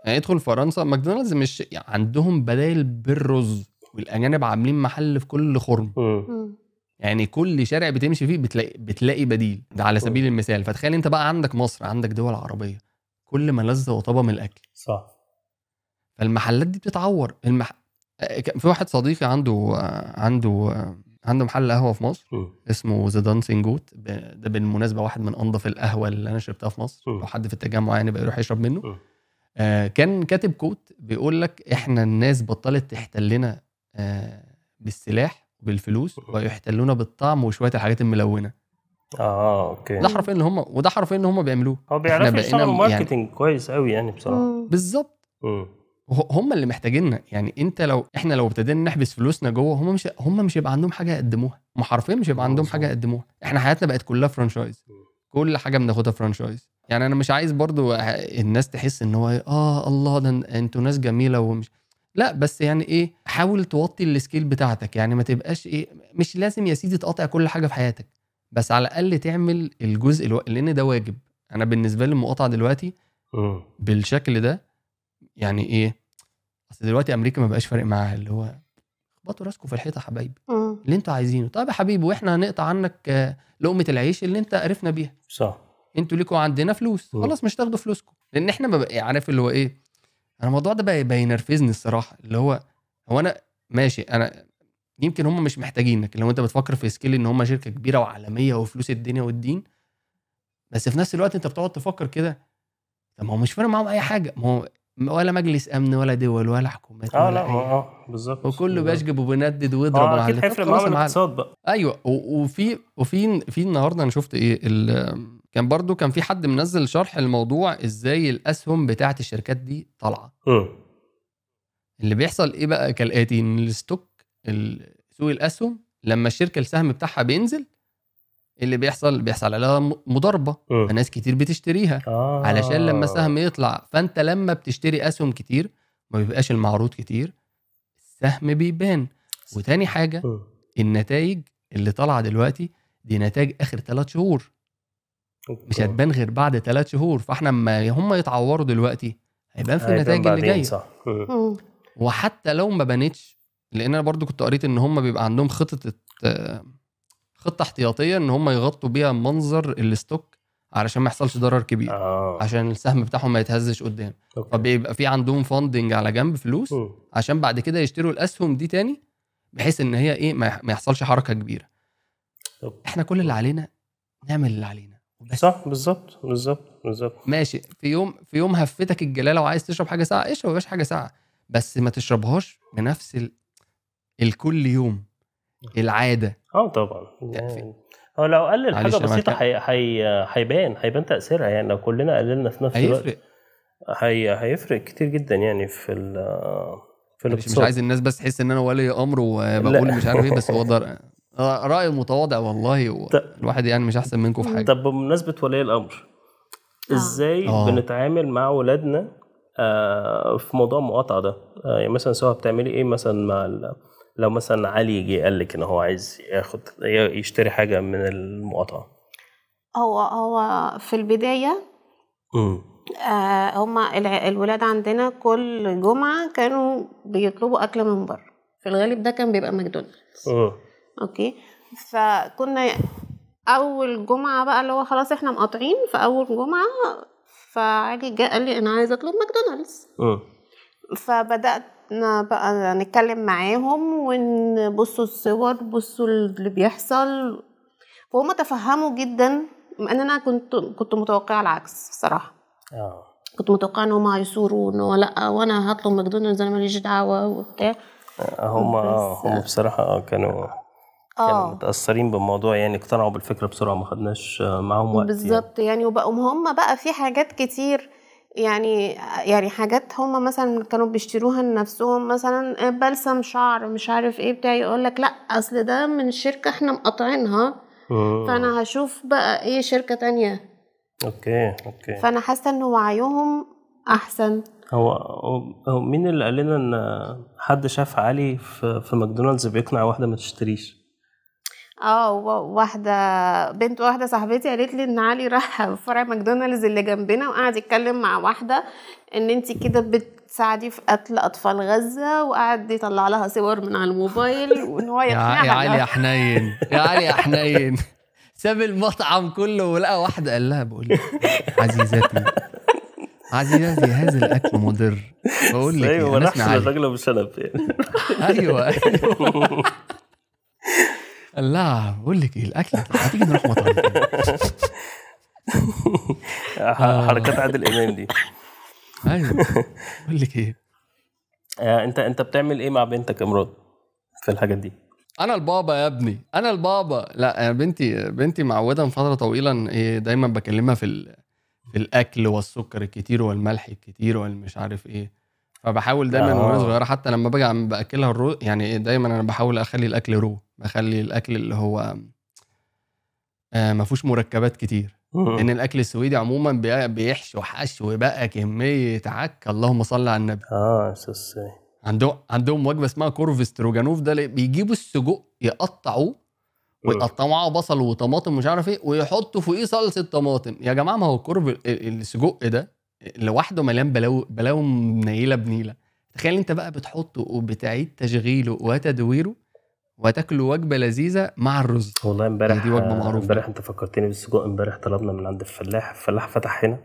يعني ادخل فرنسا ماكدونالدز مش يعني عندهم بدائل بالرز والأجانب عاملين محل في كل خرم. يعني كل شارع بتمشي فيه بتلاقي بتلاقي بديل. ده على سبيل المثال. فتخيل انت بقى عندك مصر عندك دول عربية كل ما لذ وطاب من الأكل. صح. فالمحلات دي بتتعور. المح... في واحد صديقي عنده عنده عنده محل قهوة في مصر مم. اسمه The Dancing Goat ده بالمناسبة واحد من أنظف القهوة اللي أنا شربتها في مصر. لو حد في التجمع يعني بقى يروح يشرب منه. آه كان كاتب quote بيقول لك إحنا الناس بطلت تحتلنا آه بالسلاح وبالفلوس مم. ويحتلونا بالطعم وشوية الحاجات الملونة. آه أوكي. ده حرفيا اللي هم وده حرفيا اللي هم بيعملوه. هو بيعرفوا يشتغلوا يعني- marketing كويس قوي يعني بصراحة. بالظبط. هم اللي محتاجيننا. يعني أنت لو إحنا لو ابتدينا نحبس فلوسنا جوه هم مش هم مش هيبقى عندهم حاجة يقدموها. هم حرفيا مش هيبقى عندهم حاجة. يقدموها. إحنا حياتنا بقت كلها franchise كل حاجة بناخدها franchise يعني أنا مش عايز برضو الناس تحس إن هو آه الله ده أنتوا ناس جميلة ومش لا بس يعني إيه حاول توطي ال scale بتاعتك. يعني ما تبقاش إيه مش لازم يا سيدي تقاطع كل حاجة في حياتك بس على الأقل تعمل الجزء ألو... لأن ده واجب. أنا بالنسبة لي المقاطعة دلوقتي. بالشكل ده يعني إيه أصل دلوقتي أمريكا ما بقاش فارق معاها اللي هو اخبطوا راسكم في الحيطة يا حبايبي. اللي أنتوا عايزينه. طيب يا حبيبي وإحنا هنقطع عنك آه، لقمة العيش اللي انت عرفنا بيها. صح. أنتوا ليكوا عندنا فلوس. خلاص مش تاخدوا فلوسكم لأن إحنا ما بقى عارف اللي هو إيه أنا الموضوع ده بقى بقى ينرفزني الصراحة اللي هو هو أنا ماشي أنا يمكن هم مش محتاجينك لو أنت بتفكر في سكيل إن هم شركة كبيرة وعالمية وفلوس الدنيا والدين بس في نفس الوقت أنت بتقعد تفكر كده طب ما هو مش فارق معاهم أي حاجة ما هو ولا مجلس أمن ولا دول ولا حكومات آه ولا لا آه بالظبط وكله. بيشجب وبيندد ويضرب آه على أكيد هيفرق معاهم. الاقتصاد بقى أيوه وفي وفي في النهارده أنا شفت إيه كان برضو كان في حد منزل شرح الموضوع إزاي الأسهم بتاعه الشركات دي طالعة. مم. اللي بيحصل إيه بقى كالاتي ان الستوك ال- سوق الأسهم لما الشركة السهم بتاعها بينزل اللي بيحصل؟ بيحصل عليها مضاربة. مم. فناس كتير بتشتريها. آه. علشان لما السهم يطلع فأنت لما بتشتري أسهم كتير ما بيبقاش المعروض كتير السهم بيبان. وتاني حاجة مم. النتائج اللي طالعة دلوقتي دي نتائج آخر ثلاث شهور. مش أوكي. هتبان غير بعد ثلاث شهور فاحنا اما هم يتعوروا دلوقتي هيبان في النتائج اللي جاية صح مم. وحتى لو ما بانتش لأن أنا برضو كنت قريت إن هم بيبقى عندهم خطة خطة احتياطية إن هم يغطوا بيها منظر ال stock علشان ما يحصلش ضرر كبير آه عشان السهم بتاعهم ما يتهزش قدام أوكي. فبيبقى في عندهم funding على جنب فلوس مم. عشان بعد كده يشتروا الأسهم دي تاني بحيث إن هي إيه ما ما يحصلش حركة كبيرة طب. إحنا كل اللي علينا نعمل اللي علينا وبس. صح بالظبط بالظبط بالظبط. ماشي. في يوم في يوم هفتك الجلالة وعايز تشرب حاجة ساعه اشرب يا باشا حاجة ساعه بس ما تشربهاش بنفس ال... الكل يوم. العادة. آه طبعا. يعني هو لو قلل حاجة بسيطة. هي- هي- هيبان هيبان تأثيرها يعني. لو كلنا قللنا في نفس الوقت هي هيفرق كتير جدا يعني في ال في معلش مش الاقتصاد. عايز الناس بس تحس إن أنا ولي أمر وبقول. مش عارف إيه بس هو آه، رأي متواضع والله و... الواحد يعني مش أحسن منكم في حاجة. طب بمناسبة ولي الأمر آه. إزاي آه. بنتعامل مع ولادنا آه، في موضوع المقاطعة ده؟ آه، يعني مثلا سواء بتعملي إيه مثلا مع ال- لو مثلا علي جه قال لك إن هو عايز ياخد يشتري حاجة من المقاطعة؟ هو هو في البداية امم آه هما الع- الولاد عندنا كل جمعة كانوا بيطلبوا أكل من بره. في الغالب ده كان بيبقى ماكدونالدز. أوكي. فكنا أول جمعة بقى اللي هو خلاص إحنا مقاطعين في أول جمعة فعلي جه قال لي أنا عايزة أطلب ماكدونالدز. فبدأنا بقى نتكلم معاهم ونبصوا الصور بصوا اللي بيحصل. فهم تفهموا جدا إن أنا كنت كنت متوقعة العكس الصراحه آه. كنت متوقعة إن هم هيثوروا ان هو لأ وأنا هطلب ماكدونالدز أنا ماليش دعوة وبتاع. هم آه، هم بصراحة آه، كانوا كانوا آه. متأثرين بالموضوع يعني اقتنعوا بالفكرة بسرعة ما خدناش آه، معاهم وقت يعني. بالظبط يعني وبقوا هم بقى في حاجات كتير يعني يعني حاجات هم مثلا كانوا بيشتروها لنفسهم مثلا بلسم شعر مش عارف إيه بتاع يقول لك لأ أصل ده من شركة إحنا مقاطعينها. فأنا هشوف بقى إيه شركة تانية. أوكي أوكي. فأنا حاسة إن وعيهم أحسن. هو هو- هو مين اللي قال لنا إن حد شاف علي في في ماكدونالدز بيقنع واحدة ما تشتريش؟ آه واحدة بنت واحدة صاحبتي قالت لي إن علي راح فرع ماكدونالدز اللي جنبنا وقعد يتكلم مع واحدة إن انت كده بتساعدي في قتل أطفال غزة وقعد يطلع لها صور من على الموبايل وإن هو يا, ع- يقنعها يا علي يا حنين يا علي يا حنين. ساب المطعم كله ولقى واحدة قال لها بقول لك عزيزتي عزيزتي هذا الأكل مضر. بقول لك أيوه إيه، علي. للراجل أبو شنب يعني. أيوه. لها بقول لك إيه الأكل هتيجي نروح مطعم. ح- حركات عادل إمام دي. أيوه. بقول لك إيه. آه، أنت أنت بتعمل إيه مع بنتك يا مراد في الحاجات دي؟ أنا البابا يا ابني. أنا البابا. لا بنتي بنتي معودة من فترة طويلة إن إيه دايما بكلمها في. في الأكل والسكر الكتير والملح الكتير والمش عارف إيه. فبحاول دايما آه. وهي صغيرة حتى لما باجي عم بأكلها ال raw يعني دايما أنا بحاول أخلي الأكل raw بخلي الأكل اللي هو آه ما فيهوش مركبات كتير. لأن الأكل السويدي عموما بي- بيحشو حشو بقى كمية عك. اللهم صل على النبي. آه أساس عندهم عندهم وجبة اسمها كورف ستروجانوف ده بيجيبوا السجق يقطعوه ويقطعوا معاه بصل وطماطم مش عارف إيه ويحطوا فوقيه صلصة طماطم. يا جماعة ما هو الكورف ال- ال- السجق ده لوحده مليان بلاو بلاو منيله بنيلة. تخيل انت بقى بتحطه وبتعيد تشغيله وتدويره وتاكله وجبة لذيذة مع الرز. والله امبارح دي وجبة معروفة. امبارح انت فكرتني بالسجق. امبارح طلبنا من عند الفلاح. الفلاح فتح هنا.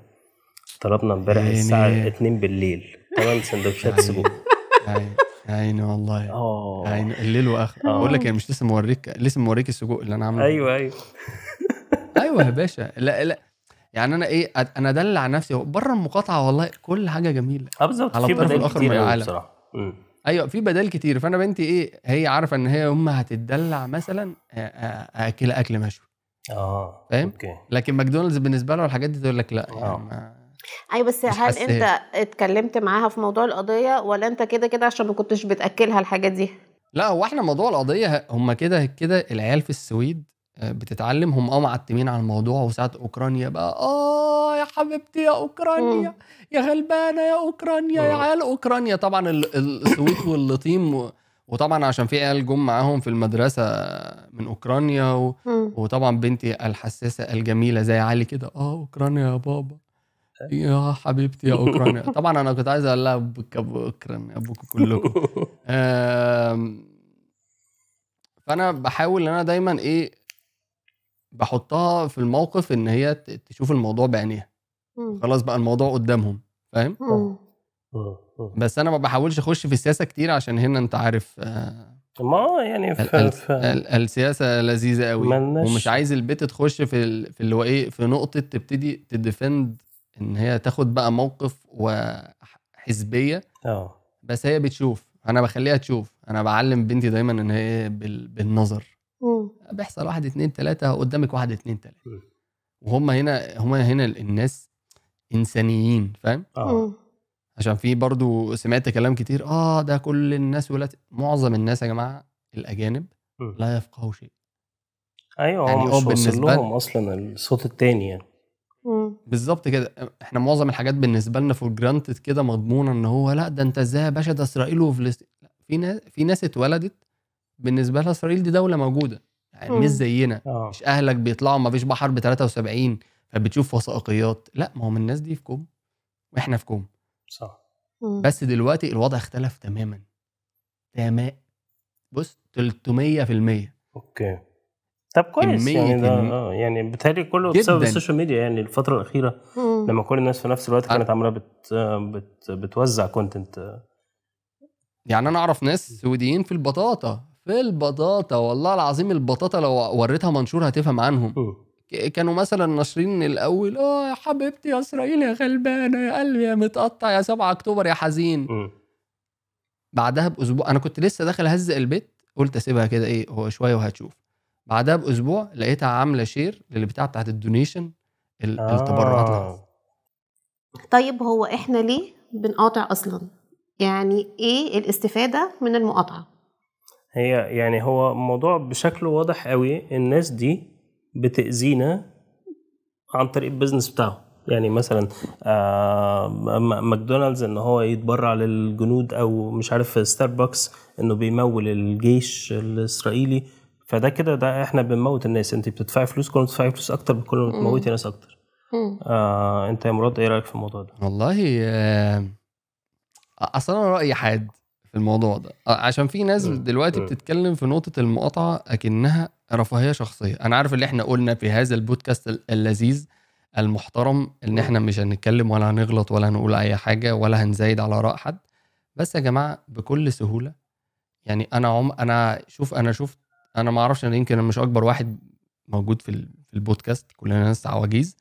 طلبنا امبارح عيني. الساعة 2 بالليل. ثمان سندوتشات سجق. عيني. عيني والله. آه. عيني. الليل وآخر. آه. بقول لك أنا مش لسه موريك لسه موريك السجق اللي أنا عامله. أيوه أيوه. أيوه يا باشا. لا لا. يعني أنا إيه أنا أدلع نفسي بره المقاطعة والله كل حاجة جميلة آه بالظبط على في الطرف بدائل الآخر كتير من العالم. بصراحة مم. أيوه في بدائل كتير فأنا بنتي إيه هي عارفة إن هي أمها هتتدلع مثلا أكل أكل مشوي آه فاهم؟ أوكي لكن ماكدونالدز بالنسبة له الحاجات دي تقول لك لأ يعني آه. ما اي بس هل أنت اتكلمت معاها في موضوع القضية ولا أنت كده كده عشان ما كنتش بتأكلها الحاجات دي لأ هو إحنا موضوع القضية هم كده كده العيال في السويد بتتعلم. هم آه معتمين على الموضوع وساعات أوكرانيا بقى آه يا حبيبتي يا أوكرانيا. يا غلبانة يا أوكرانيا يا مم. عيال. أوكرانيا طبعا ال- ال- السويد واللطيم وطبعا عشان في عيال جم معاهم في المدرسة من أوكرانيا و... وطبعا بنتي الحساسة الجميلة زي علي كده آه أوكرانيا يا بابا. يا حبيبتي يا أوكرانيا. طبعا أنا كنت عايز أقول لها أبوك ابو اوكرانيا ابوكم كلكم. فأنا بحاول إن أنا دايما إيه بحطها في الموقف إن هي تشوف الموضوع بعينيها مم. خلاص بقى الموضوع قدامهم فاهم مم. مم. مم. بس أنا ما بحاولش أخش في السياسة كتير عشان هنا أنت عارف آه، ما يعني في, ال- ال- السياسة لذيذة قوي ملناش- ومش عايز البيت تخش في ال- في اللي هو إيه في نقطة تبتدي تديفند إن هي تاخد بقى موقف وحزبيه آه بس هي بتشوف أنا بخليها تشوف أنا بعلم بنتي دايما إن هي بال... بالنظر مم. بيحصل واحد اتنين تلاتة قدامك واحد اتنين تلاتة م. وهم هنا هم هنا الناس إنسانيين فاهم آه. عشان في برضو سمعت كلام كتير آه ده كل الناس ولاد معظم الناس يا جماعة الأجانب م. لا يفقهوا شيء أيوه يعني هو مش واصل بالنسبة لهم أصلا الصوت التاني يعني. بالظبط كده إحنا معظم الحاجات بالنسبة لنا for granted كده مضمونة إن هو لا ده أنت إزاي يا باشا ده إسرائيل وفلسطين في ناس في ناس اتولدت بالنسبة لها إسرائيل دي دولة موجودة يعني. مش زينا آه. مش أهلك بيطلعوا ما فيش بقى حرب 73 فبتشوف وثائقيات. لا ما هو من الناس دي في كوم وإحنا في كوم. صح. مم. بس دلوقتي الوضع اختلف تماما. تمام. بص 300% أوكي. طب كويس يعني ده آه يعني بالتالي كله بسبب. السوشيال ميديا يعني الفترة الأخيرة مم. لما كل الناس في نفس الوقت كانت عمالة بت بت بتوزع content يعني أنا أعرف ناس سعوديين في البطاطا. في البطاطا والله العظيم البطاطا لو وريتها منشور هتفهم عنهم. كانوا مثلا ناشرين الأول آه يا حبيبتي يا إسرائيل يا غلبانه يا قلبي يا متقطع يا 7 أكتوبر يا حزين. بعدها بأسبوع أنا كنت لسه داخل أهزق البيت قلت أسيبها كده إيه هو شوية وهتشوف. بعدها بأسبوع لقيتها عاملة share للبتاع بتاعت ال donation ال- التبرعات لها. طيب هو إحنا ليه بنقاطع أصلا؟ يعني إيه الاستفادة من المقاطعة؟ هي يعني هو موضوع بشكل واضح قوي الناس دي بتأذينا عن طريق ال business بتاعه. يعني مثلا آه ماكدونالدز إن هو يتبرع للجنود أو مش عارف ستاربكس إنه بيمول الجيش الإسرائيلي. فده كده ده إحنا بنموت الناس. أنت بتدفعي فلوس كل ما بتدفعي فلوس أكتر كل ما بتموتي ناس أكتر. آه أنت يا مراد إيه رأيك في الموضوع ده؟ والله آه، أصلا أنا رأيي حاد. في الموضوع ده. عشان في ناس. دلوقتي. بتتكلم في نقطة المقاطعة أكنها رفاهية شخصية. أنا عارف اللي إحنا قلنا في هذا البودكاست ال- اللذيذ المحترم إن إحنا مش هنتكلم ولا هنغلط ولا هنقول أي حاجة ولا هنزايد على اراء حد. بس يا جماعة بكل سهولة يعني أنا عم أنا شوف أنا شفت أنا ما أعرفش أنا يمكن أنا مش أكبر واحد موجود في البودكاست. كلنا ناس عواجيز.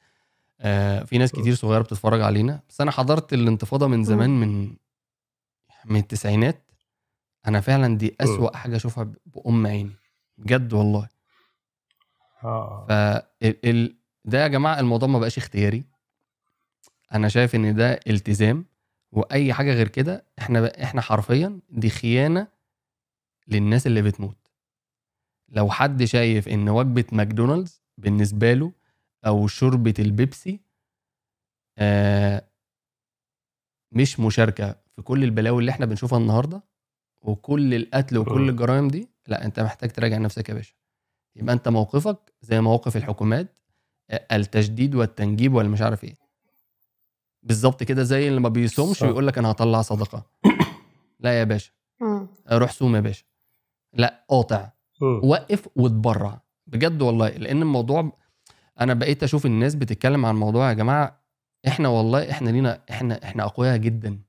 آه في ناس كتير صغيرة بتتفرج علينا. بس أنا حضرت الانتفاضة من زمان من من التسعينات أنا فعلا دي أسوأ حاجة أشوفها بأم عيني بجد والله. آه. ف ال... ال... ده يا جماعة الموضوع ما بقاش اختياري. أنا شايف إن ده التزام وأي حاجة غير كده إحنا ب... إحنا حرفيا دي خيانة للناس اللي بتموت. لو حد شايف إن وجبة ماكدونالدز بالنسبة له أو شربه البيبسي آه مش مشاركة في كل البلاوي اللي إحنا بنشوفها النهارده وكل القتل وكل مم. الجرائم دي لا انت محتاج تراجع نفسك يا باشا يبقى انت موقفك زي مواقف الحكومات آه، التشديد والتنجيب ولا مش عارف إيه بالظبط كده زي اللي ما بيصومش. ويقول لك أنا هطلع صدقة لا يا باشا مم. روح صوم يا باشا لا قاطع. وقف واتبرع بجد والله لأن الموضوع أنا بقيت أشوف الناس بتتكلم عن الموضوع يا جماعة إحنا والله إحنا لينا إحنا إحنا أقوياء جدا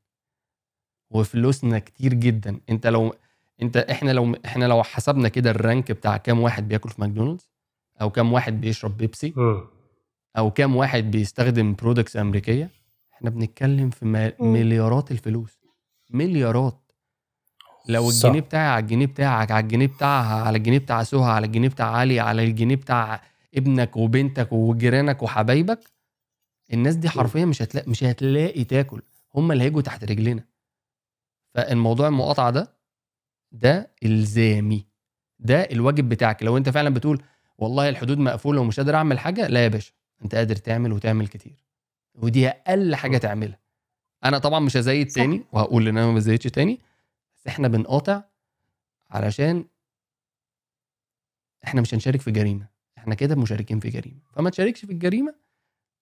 وفلوسنا كتير جدا انت لو انت إحنا لو إحنا لو حسبنا كده ال rank بتاع كام واحد بياكل في ماكدونالدز أو كام واحد بيشرب بيبسي. أو كام واحد بيستخدم products أمريكية إحنا بنتكلم في. مليارات الفلوس مليارات لو. الجنيه بتاعي على الجنيه بتاعك على الجنيه بتاعها على الجنيه بتاع سهى على الجنيه بتاع علي على الجنيه بتاع ابنك وبنتك وجيرانك وحبايبك الناس دي حرفيا مش هتلاقي مش هتلاقي تاكل هم اللي هيجوا تحت رجلنا فالموضوع المقاطعة ده ده إلزامي. ده الواجب بتاعك. لو أنت فعلا بتقول والله الحدود مقفولة ومش قادر أعمل حاجة لا يا باشا أنت قادر تعمل وتعمل كتير. ودي أقل حاجة تعملها. أنا طبعا مش هزيد. تاني وهقول إن أنا ما بزيدش تاني بس إحنا بنقاطع علشان إحنا مش هنشارك في جريمة. إحنا كده مشاركين في جريمة. فما تشاركش في الجريمة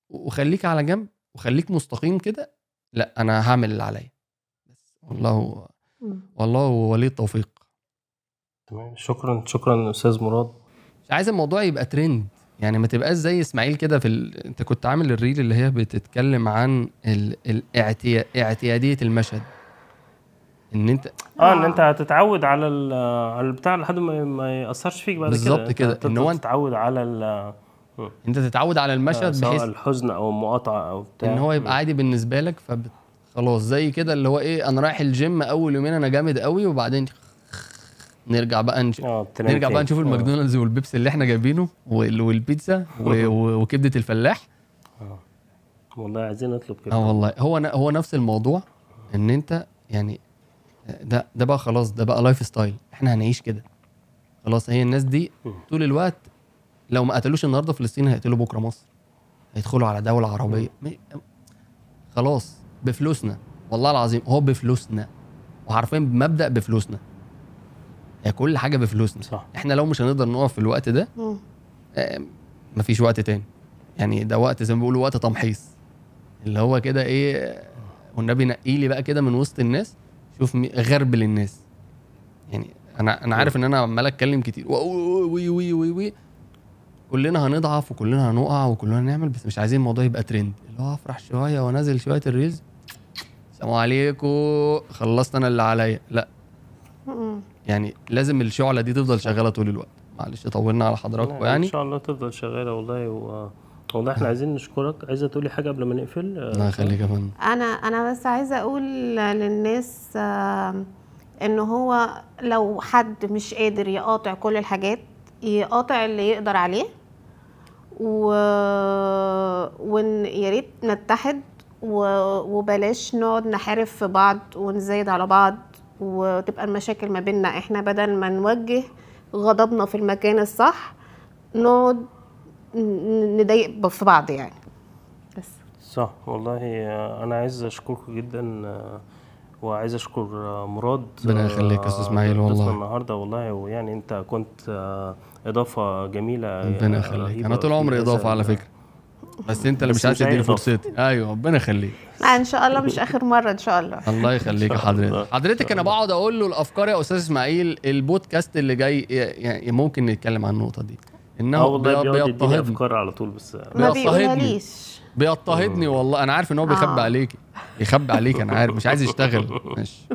وخليك على جنب وخليك مستقيم كده لأ أنا هعمل اللي عليا. والله. والله ولي التوفيق. تمام. شكرا شكرا أستاذ مراد. مش عايز الموضوع يبقى ترند يعني ما تبقاش زي إسماعيل كده في ال... أنت كنت عامل الريل اللي هي بتتكلم عن ال... الاعتيا... اعتيادية المشهد. إن أنت آه إن أنت هتتعود على ال- على البتاع لحد ما ما يأثرش فيك بعد كده. بالظبط كده. إن هو أنت- تتعود على ال- أنت تتعود على المشهد سواء بحيث الحزن أو المقاطعة أو بتاع. إن هو يبقى عادي بالنسبة لك فبت... خلاص زي كده اللي هو إيه أنا رايح الجيم أول يومين أنا جامد قوي وبعدين نرجع بقى نش... آه تنام نرجع بقى. نشوف آه. الماكدونالدز والبيبسي اللي إحنا جايبينه وال... والبيتزا. وكبدة الفلاح. والله عايزين نطلب كده آه والله. هو ن... هو نفس الموضوع إن أنت يعني ده ده بقى خلاص ده بقى lifestyle إحنا هنعيش كده. خلاص هي الناس دي طول الوقت لو ما قتلوش النهارده فلسطين هيقتلوا بكره مصر. هيدخلوا على دولة عربية. خلاص. بفلوسنا. والله العظيم هو بفلوسنا. وعارفين مبدأ بفلوسنا. هي كل حاجة بفلوسنا. صح. إحنا لو مش هنقدر نقف في الوقت ده. آه، مفيش وقت تاني. يعني ده وقت زي ما بيقولوا وقت تمحيص. اللي هو كده إيه والنبي نقي لي بقى كده من وسط الناس شوف غربل الناس يعني أنا أنا عارف إن أنا عمال أتكلم كتير. و و و و و كلنا هنضعف وكلنا هنقع وكلنا هنعمل بس مش عايزين الموضوع يبقى ترند اللي هو افرح شوية وانزل شوية ال reels السلام عليكم. خلصت أنا اللي عليا. لا. يعني لازم الشعلة دي تفضل شغالة طول الوقت. معلش طولنا على حضراتكم يعني إن شاء الله تفضل شغالة والله و... والله إحنا عايزين نشكرك. عايزة تقولي حاجة قبل ما نقفل؟ الله يخليك يا فندم. أنا أنا بس عايزة أقول للناس إن هو لو حد مش قادر يقاطع كل الحاجات يقاطع اللي يقدر عليه و... وإن يا ريت نتحد و... وبلاش نقعد نحارب في بعض ونزايد على بعض وتبقى المشاكل ما بيننا إحنا بدل ما نوجه غضبنا في المكان الصح نقعد نضايق في بعض يعني. بس. صح والله آه، أنا عايز أشكركم جدا آه، وعايز أشكر آه، مراد ربنا يخليك يا أستاذ إسماعيل والله. النهارده والله ويعني أنت كنت آه، إضافة جميلة ربنا آه، يخليك. أنا طول عمري إضافة على فكرة. بس أنت اللي مش عايز تديني. فرصتي. أيوه ربنا يخليك. لا إن شاء الله مش آخر مرة إن شاء الله. الله يخليك يا. حضرتك. حضرتك أنا بقعد أقول له الأفكار يا أستاذ إسماعيل البودكاست اللي جاي يعني ممكن نتكلم عن النقطة دي. آه انه بيضطهدني. أفكار على طول بس آه، ما. بيقولهاليش. بيضطهدني والله. أنا عارف إن هو بيخبي آه. عليكي بيخبي عليك أنا عارف. مش عايز يشتغل. ماشي.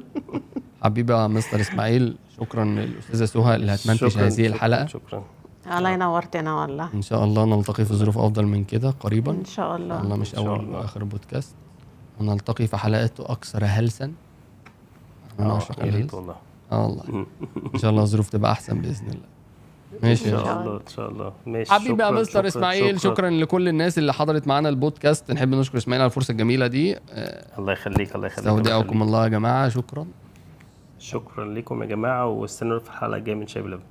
حبيبي يا مستر إسماعيل شكرا للأستاذة سهى اللي هتمنتج شكراً، هذه شكراً، الحلقة. شكرا. الله ينورتنا والله. إن شاء الله نلتقي في ظروف أفضل من كده قريبا. إن شاء الله. الله مش أول الله. وآخر بودكاست. ونلتقي في حلقات أكثر هلسا. يا ريت الهلس والله. آه والله. إن شاء الله الظروف تبقى أحسن بإذن الله. ماشي. إن شاء الله. إن شاء الله. ماشي. حبيبي يا شكراً، مستر شكراً، إسماعيل شكرا. لكل الناس اللي حضرت معانا البودكاست. نحب نشكر إسماعيل على الفرصة الجميلة دي. آه، الله يخليك الله يخليك استودعكم. الله يا جماعة. شكرا. شكرا لكم يا جماعة واستنوا في الحلقة الجايه من شاي بلبن